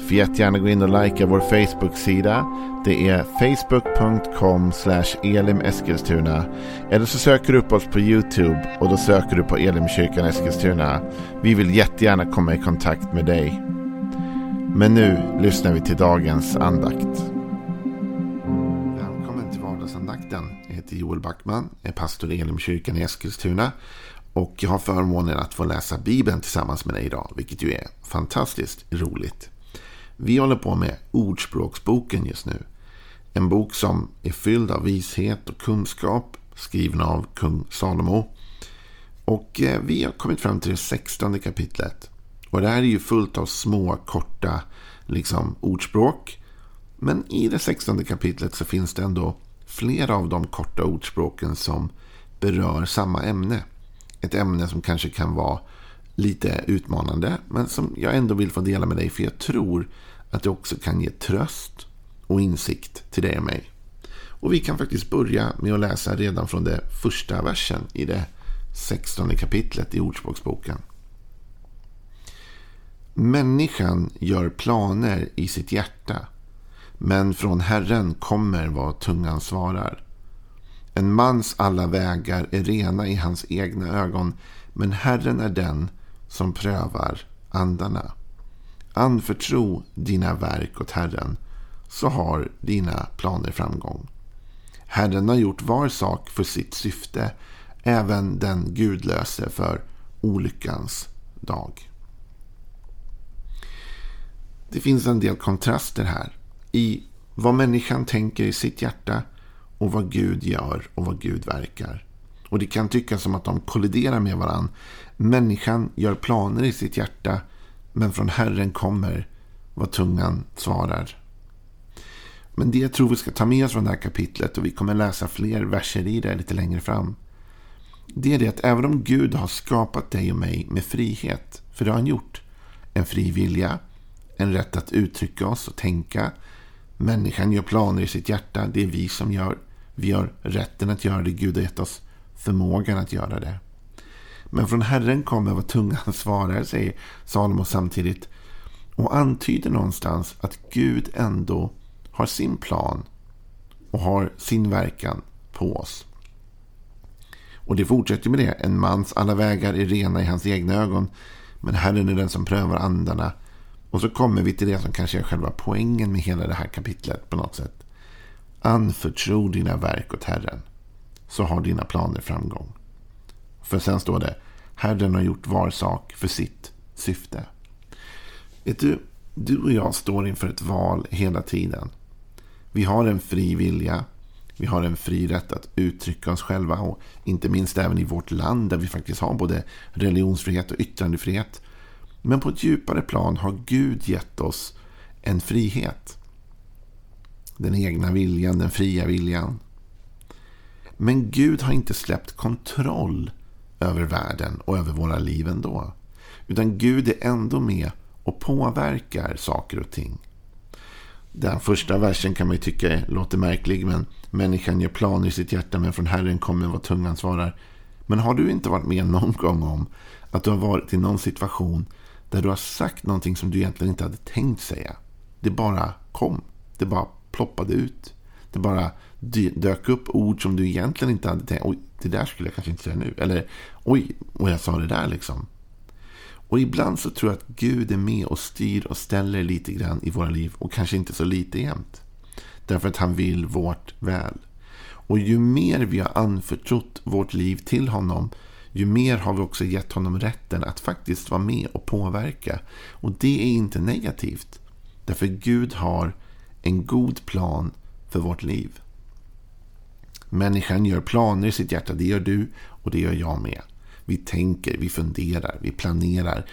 Får jättegärna gå in och likea vår Facebook-sida. Det är facebook.com elimeskilstuna. Eller så söker du upp oss på YouTube och då söker du på Elimkyrkan Eskilstuna. Vi vill jättegärna komma i kontakt med dig. Men nu lyssnar vi till dagens andakt. Välkommen till vardagsandakten. Jag heter Joel Backman, är pastor i Elimkyrkan i Eskilstuna. Och jag har förmånen att få läsa Bibeln tillsammans med dig idag, vilket ju är fantastiskt roligt. Vi håller på med Ordspråksboken just nu. En bok som är fylld av vishet och kunskap, skriven av kung Salomo. Och eh, vi har kommit fram till det sextonde kapitlet. Och det här är ju fullt av små, korta liksom, ordspråk. Men i det sextonde kapitlet så finns det ändå flera av de korta ordspråken som berör samma ämne. Ett ämne som kanske kan vara lite utmanande, men som jag ändå vill få dela med dig. För jag tror att det också kan ge tröst och insikt till dig och mig. Och vi kan faktiskt börja med att läsa redan från det första versen i det sextonde kapitlet i Ordspråksboken. Människan gör planer i sitt hjärta, men från Herren kommer vad tungan svarar. En mans alla vägar är rena i hans egna ögon, men Herren är den som prövar andarna. Anförtro dina verk åt Herren, så har dina planer framgång. Herren har gjort var sak för sitt syfte, även den gudlöse för olyckans dag. Det finns en del kontraster här i vad människan tänker i sitt hjärta och vad Gud gör och vad Gud verkar. Och det kan tyckas som att de kolliderar med varandra. Människan gör planer i sitt hjärta men från Herren kommer vad tungan svarar. Men det jag tror vi ska ta med oss från det här kapitlet och vi kommer läsa fler verser i det lite längre fram. Det är det att även om Gud har skapat dig och mig med frihet, för det har han gjort, en fri vilja, en rätt att uttrycka oss och tänka. Människan gör planer i sitt hjärta, det är vi som gör. Vi har rätten att göra det, Gud har gett oss förmågan att göra det. Men från Herren kommer vad tungan svarar, säger Salomo samtidigt. Och antyder någonstans att Gud ändå har sin plan och har sin verkan på oss. Och det fortsätter med det. En mans alla vägar är rena i hans egna ögon. Men Herren är den som prövar andarna. Och så kommer vi till det som kanske är själva poängen med hela det här kapitlet på något sätt. Anförtro dina verk åt Herren. Så har dina planer framgång. För sen står det, Herren har gjort var sak för sitt syfte. Vet du, du och jag står inför ett val hela tiden. Vi har en fri vilja. Vi har en fri rätt att uttrycka oss själva. Och inte minst även i vårt land där vi faktiskt har både religionsfrihet och yttrandefrihet. Men på ett djupare plan har Gud gett oss en frihet. Den egna viljan, den fria viljan. Men Gud har inte släppt kontroll över världen och över våra liv ändå. Utan Gud är ändå med och påverkar saker och ting. Den första versen kan man ju tycka låter märklig, men människan gör planer i sitt hjärta, men från Herren kommer vad tungan svarar. Men har du inte varit med någon gång om att du har varit i någon situation där du har sagt någonting som du egentligen inte hade tänkt säga? Det bara kom. Det bara ploppade ut. Det bara dök upp ord som du egentligen inte hade tänkt. Oj, det där skulle jag kanske inte säga nu. Eller oj, och jag sa det där liksom. Och ibland så tror jag att Gud är med och styr och ställer lite grann i våra liv. Och kanske inte så lite jämt. Därför att han vill vårt väl. Och ju mer vi har anförtrott vårt liv till honom. Ju mer har vi också gett honom rätten att faktiskt vara med och påverka. Och det är inte negativt. Därför Gud har en god plan för vårt liv. Människan gör planer i sitt hjärta. Det gör du och det gör jag med. Vi tänker, vi funderar, vi planerar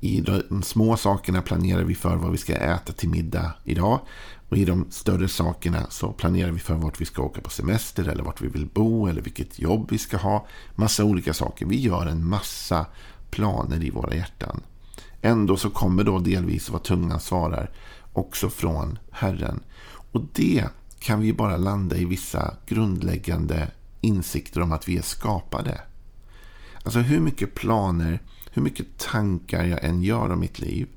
I de små sakerna planerar vi för vad vi ska äta till middag idag. Och i de större sakerna så planerar vi för vart vi ska åka på semester eller vart vi vill bo eller vilket jobb vi ska ha. Massa olika saker. Vi gör en massa planer i våra hjärtan. Ändå så kommer då delvis vad tungan svarar också från Herren. Och det kan vi bara landa i vissa grundläggande insikter om att vi är skapade. Alltså hur mycket planer, hur mycket tankar jag än gör om mitt liv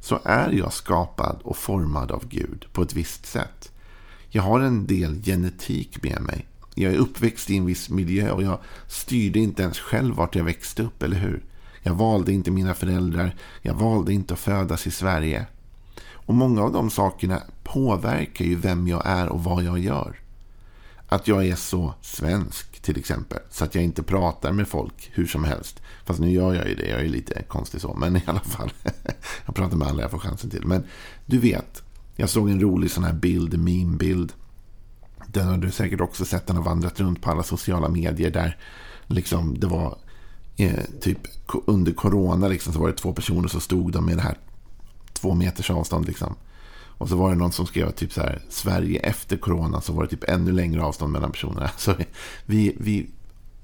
så är jag skapad och formad av Gud på ett visst sätt. Jag har en del genetik med mig. Jag är uppväxt i en viss miljö och jag styrde inte ens själv vart jag växte upp, eller hur? Jag valde inte mina föräldrar. Jag valde inte att födas i Sverige. Och många av de sakerna påverkar ju vem jag är och vad jag gör. Att jag är så svensk till exempel. Så att jag inte pratar med folk hur som helst. Fast nu gör jag ju det. Jag är lite konstig så. Men i alla fall. jag pratar med alla jag får chansen till. Men du vet. Jag såg en rolig sån här bild. Meme-bild. Den har du säkert också sett. Den har vandrat runt på alla sociala medier. Där liksom det var eh, typ under corona liksom, så var det två personer som stod de med det här två meters avstånd. Liksom. Och så var det någon som skrev typ så här, Sverige efter corona så var det typ ännu längre avstånd mellan personerna. Så vi, vi,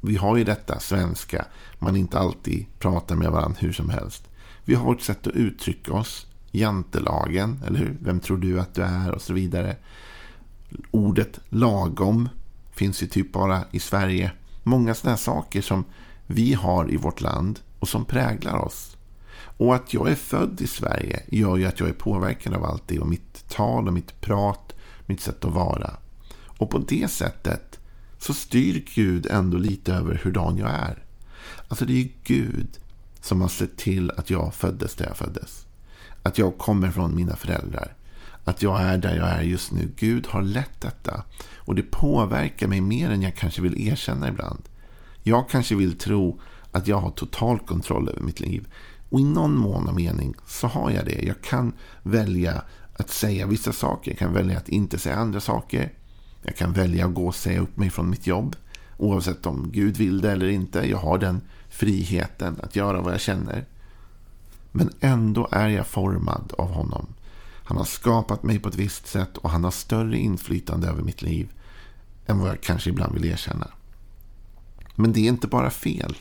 vi har ju detta svenska, man inte alltid pratar med varandra hur som helst. Vi har vårt sätt att uttrycka oss, jantelagen, eller hur? Vem tror du att du är? Och så vidare. Ordet lagom finns ju typ bara i Sverige. Många sådana här saker som vi har i vårt land och som präglar oss. Och att jag är född i Sverige gör ju att jag är påverkad av allt det. Och mitt tal och mitt prat, mitt sätt att vara. Och på det sättet så styr Gud ändå lite över hurdan jag är. Alltså det är Gud som har sett till att jag föddes där jag föddes. Att jag kommer från mina föräldrar. Att jag är där jag är just nu. Gud har lett detta. Och det påverkar mig mer än jag kanske vill erkänna ibland. Jag kanske vill tro att jag har total kontroll över mitt liv. Och i någon mån och mening så har jag det. Jag kan välja att säga vissa saker. Jag kan välja att inte säga andra saker. Jag kan välja att gå och säga upp mig från mitt jobb. Oavsett om Gud vill det eller inte. Jag har den friheten att göra vad jag känner. Men ändå är jag formad av honom. Han har skapat mig på ett visst sätt och han har större inflytande över mitt liv än vad jag kanske ibland vill erkänna. Men det är inte bara fel.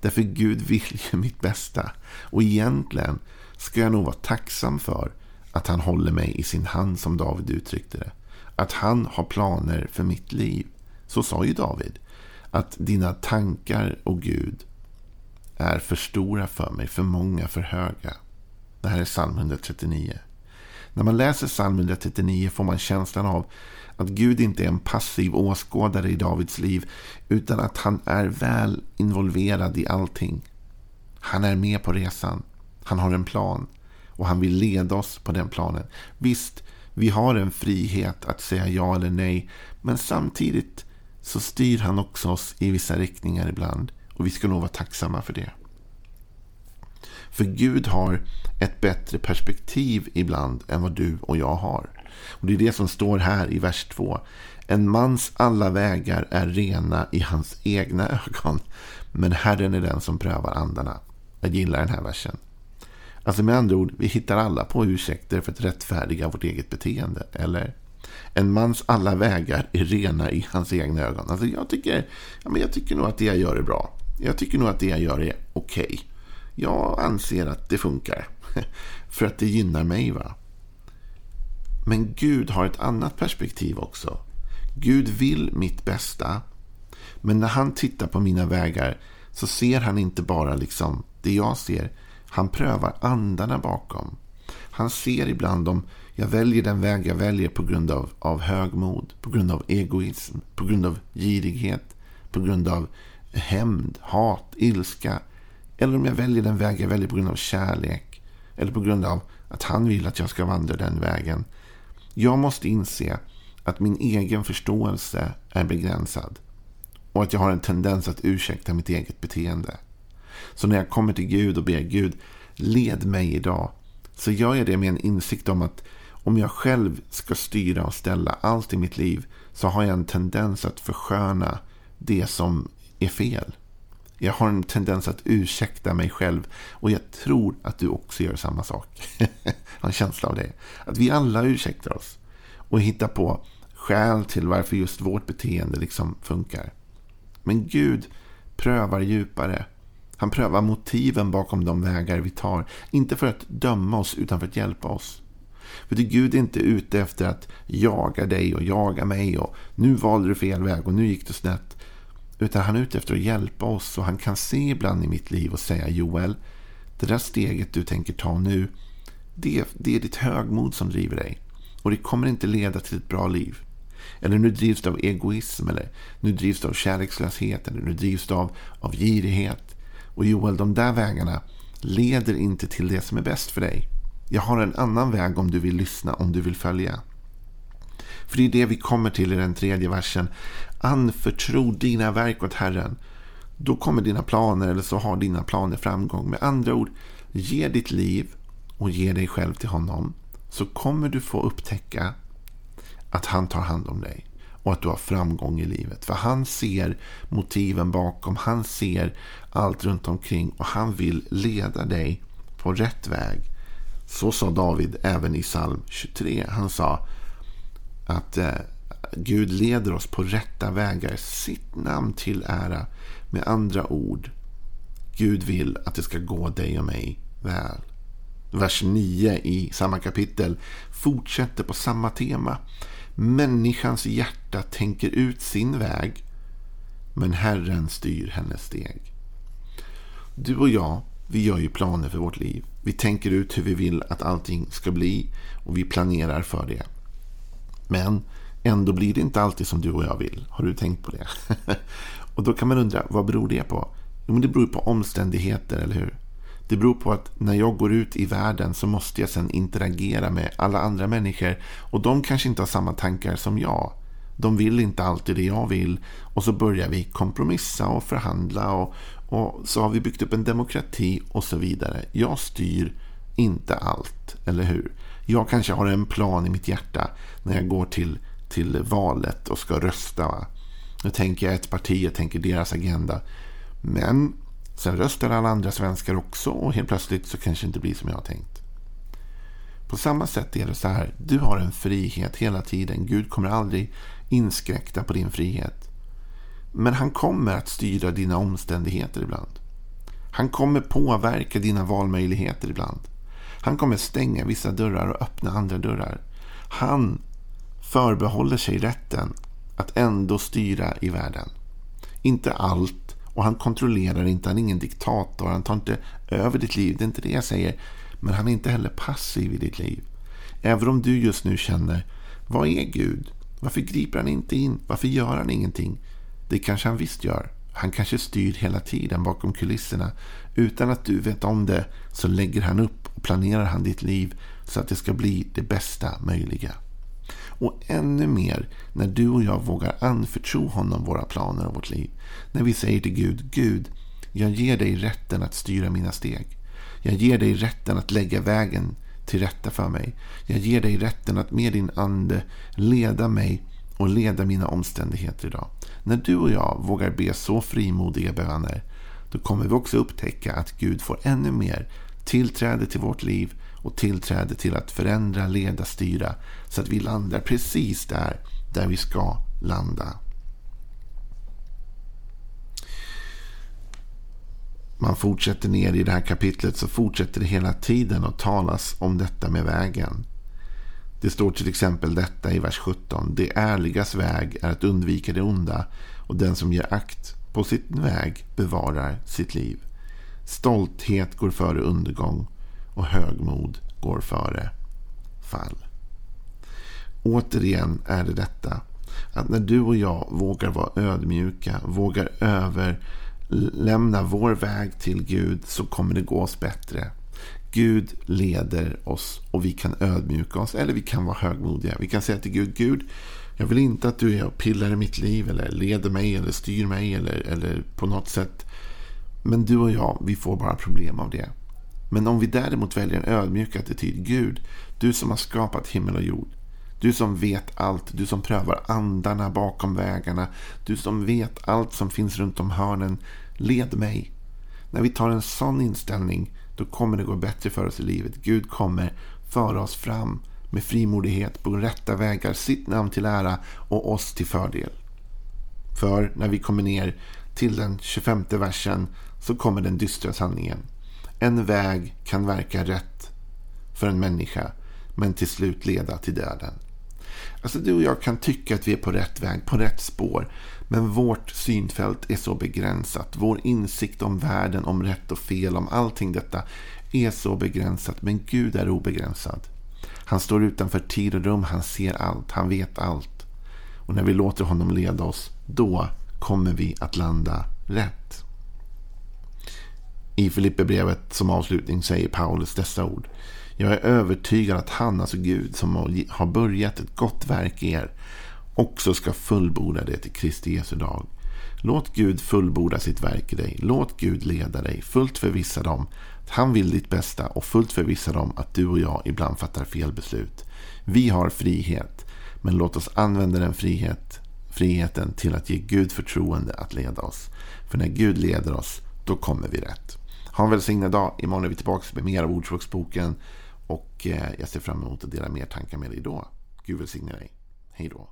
Därför Gud vill ju mitt bästa. Och egentligen ska jag nog vara tacksam för att han håller mig i sin hand som David uttryckte det. Att han har planer för mitt liv. Så sa ju David. Att dina tankar och Gud är för stora för mig, för många, för höga. Det här är psalm 139. När man läser psalm 139 får man känslan av att Gud inte är en passiv åskådare i Davids liv utan att han är väl involverad i allting. Han är med på resan. Han har en plan och han vill leda oss på den planen. Visst, vi har en frihet att säga ja eller nej men samtidigt så styr han också oss i vissa riktningar ibland och vi ska nog vara tacksamma för det. För Gud har ett bättre perspektiv ibland än vad du och jag har. Och Det är det som står här i vers 2. En mans alla vägar är rena i hans egna ögon. Men Herren är den som prövar andarna. Jag gillar den här versen. Alltså med andra ord, vi hittar alla på ursäkter för att rättfärdiga vårt eget beteende. Eller? En mans alla vägar är rena i hans egna ögon. Alltså jag, tycker, ja, men jag tycker nog att det jag gör är bra. Jag tycker nog att det jag gör är okej. Okay. Jag anser att det funkar. För att det gynnar mig. va. Men Gud har ett annat perspektiv också. Gud vill mitt bästa. Men när han tittar på mina vägar så ser han inte bara liksom det jag ser. Han prövar andarna bakom. Han ser ibland om jag väljer den väg jag väljer på grund av, av högmod, på grund av egoism, på grund av girighet, på grund av hämnd, hat, ilska. Eller om jag väljer den väg jag väljer på grund av kärlek. Eller på grund av att han vill att jag ska vandra den vägen. Jag måste inse att min egen förståelse är begränsad. Och att jag har en tendens att ursäkta mitt eget beteende. Så när jag kommer till Gud och ber Gud, led mig idag. Så gör jag det med en insikt om att om jag själv ska styra och ställa allt i mitt liv så har jag en tendens att försköna det som är fel. Jag har en tendens att ursäkta mig själv och jag tror att du också gör samma sak. jag har en känsla av det. Att vi alla ursäktar oss och hittar på skäl till varför just vårt beteende liksom funkar. Men Gud prövar djupare. Han prövar motiven bakom de vägar vi tar. Inte för att döma oss utan för att hjälpa oss. För det Gud är inte ute efter att jaga dig och jaga mig och nu valde du fel väg och nu gick det snett. Utan han är ute efter att hjälpa oss och han kan se ibland i mitt liv och säga Joel, det där steget du tänker ta nu, det, det är ditt högmod som driver dig. Och det kommer inte leda till ett bra liv. Eller nu drivs du av egoism, eller nu drivs du av kärlekslöshet, eller nu drivs du av, av girighet. Och Joel, de där vägarna leder inte till det som är bäst för dig. Jag har en annan väg om du vill lyssna, om du vill följa. För det är det vi kommer till i den tredje versen. Anförtro dina verk åt Herren. Då kommer dina planer, eller så har dina planer framgång. Med andra ord, ge ditt liv och ge dig själv till honom. Så kommer du få upptäcka att han tar hand om dig. Och att du har framgång i livet. För han ser motiven bakom. Han ser allt runt omkring. Och han vill leda dig på rätt väg. Så sa David även i psalm 23. Han sa att eh, Gud leder oss på rätta vägar. Sitt namn till ära. Med andra ord. Gud vill att det ska gå dig och mig väl. Vers 9 i samma kapitel fortsätter på samma tema. Människans hjärta tänker ut sin väg, men Herren styr hennes steg. Du och jag, vi gör ju planer för vårt liv. Vi tänker ut hur vi vill att allting ska bli och vi planerar för det. Men ändå blir det inte alltid som du och jag vill. Har du tänkt på det? och då kan man undra, vad beror det på? Jo, men det beror på omständigheter, eller hur? Det beror på att när jag går ut i världen så måste jag sedan interagera med alla andra människor. Och de kanske inte har samma tankar som jag. De vill inte alltid det jag vill. Och så börjar vi kompromissa och förhandla. Och, och så har vi byggt upp en demokrati och så vidare. Jag styr inte allt, eller hur? Jag kanske har en plan i mitt hjärta när jag går till, till valet och ska rösta. Nu tänker jag ett parti, jag tänker deras agenda. Men Sen röstar alla andra svenskar också och helt plötsligt så kanske det inte blir som jag har tänkt. På samma sätt är det så här. Du har en frihet hela tiden. Gud kommer aldrig inskräkta på din frihet. Men han kommer att styra dina omständigheter ibland. Han kommer påverka dina valmöjligheter ibland. Han kommer stänga vissa dörrar och öppna andra dörrar. Han förbehåller sig rätten att ändå styra i världen. Inte allt, och han kontrollerar inte, han är ingen diktator, han tar inte över ditt liv. Det är inte det jag säger. Men han är inte heller passiv i ditt liv. Även om du just nu känner, vad är Gud? Varför griper han inte in? Varför gör han ingenting? Det kanske han visst gör. Han kanske styr hela tiden bakom kulisserna. Utan att du vet om det så lägger han upp och planerar han ditt liv så att det ska bli det bästa möjliga. Och ännu mer när du och jag vågar anförtro honom våra planer och vårt liv. När vi säger till Gud, Gud, jag ger dig rätten att styra mina steg. Jag ger dig rätten att lägga vägen till rätta för mig. Jag ger dig rätten att med din ande leda mig och leda mina omständigheter idag. När du och jag vågar be så frimodiga böner, då kommer vi också upptäcka att Gud får ännu mer tillträde till vårt liv och tillträde till att förändra, leda, styra så att vi landar precis där, där vi ska landa. Man fortsätter ner i det här kapitlet så fortsätter det hela tiden att talas om detta med vägen. Det står till exempel detta i vers 17. Det ärligas väg är att undvika det onda och den som ger akt på sin väg bevarar sitt liv. Stolthet går före undergång och högmod går före fall. Återigen är det detta att när du och jag vågar vara ödmjuka, vågar överlämna vår väg till Gud så kommer det gå oss bättre. Gud leder oss och vi kan ödmjuka oss eller vi kan vara högmodiga. Vi kan säga till Gud, Gud, jag vill inte att du är och pillar i mitt liv eller leder mig eller styr mig eller, eller på något sätt. Men du och jag, vi får bara problem av det. Men om vi däremot väljer en ödmjuk attityd. Gud, du som har skapat himmel och jord. Du som vet allt. Du som prövar andarna bakom vägarna. Du som vet allt som finns runt om hörnen. led mig. När vi tar en sån inställning då kommer det gå bättre för oss i livet. Gud kommer föra oss fram med frimodighet på rätta vägar, sitt namn till ära och oss till fördel. För när vi kommer ner till den 25 versen så kommer den dystra sanningen. En väg kan verka rätt för en människa men till slut leda till döden. Alltså du och jag kan tycka att vi är på rätt väg, på rätt spår. Men vårt synfält är så begränsat. Vår insikt om världen, om rätt och fel, om allting detta är så begränsat. Men Gud är obegränsad. Han står utanför tid och rum. Han ser allt. Han vet allt. Och när vi låter honom leda oss, då kommer vi att landa rätt. I Filipperbrevet som avslutning säger Paulus dessa ord. Jag är övertygad att han, alltså Gud, som har börjat ett gott verk i er, också ska fullborda det till Kristi Jesu dag. Låt Gud fullborda sitt verk i dig. Låt Gud leda dig. Fullt förvissad om att han vill ditt bästa och fullt förvissad om att du och jag ibland fattar fel beslut. Vi har frihet, men låt oss använda den frihet, friheten till att ge Gud förtroende att leda oss. För när Gud leder oss, då kommer vi rätt. Ha en välsignad dag. Imorgon är vi tillbaka med mer av Ordspråksboken. Och eh, jag ser fram emot att dela mer tankar med dig då. Gud välsigne dig. Hej då.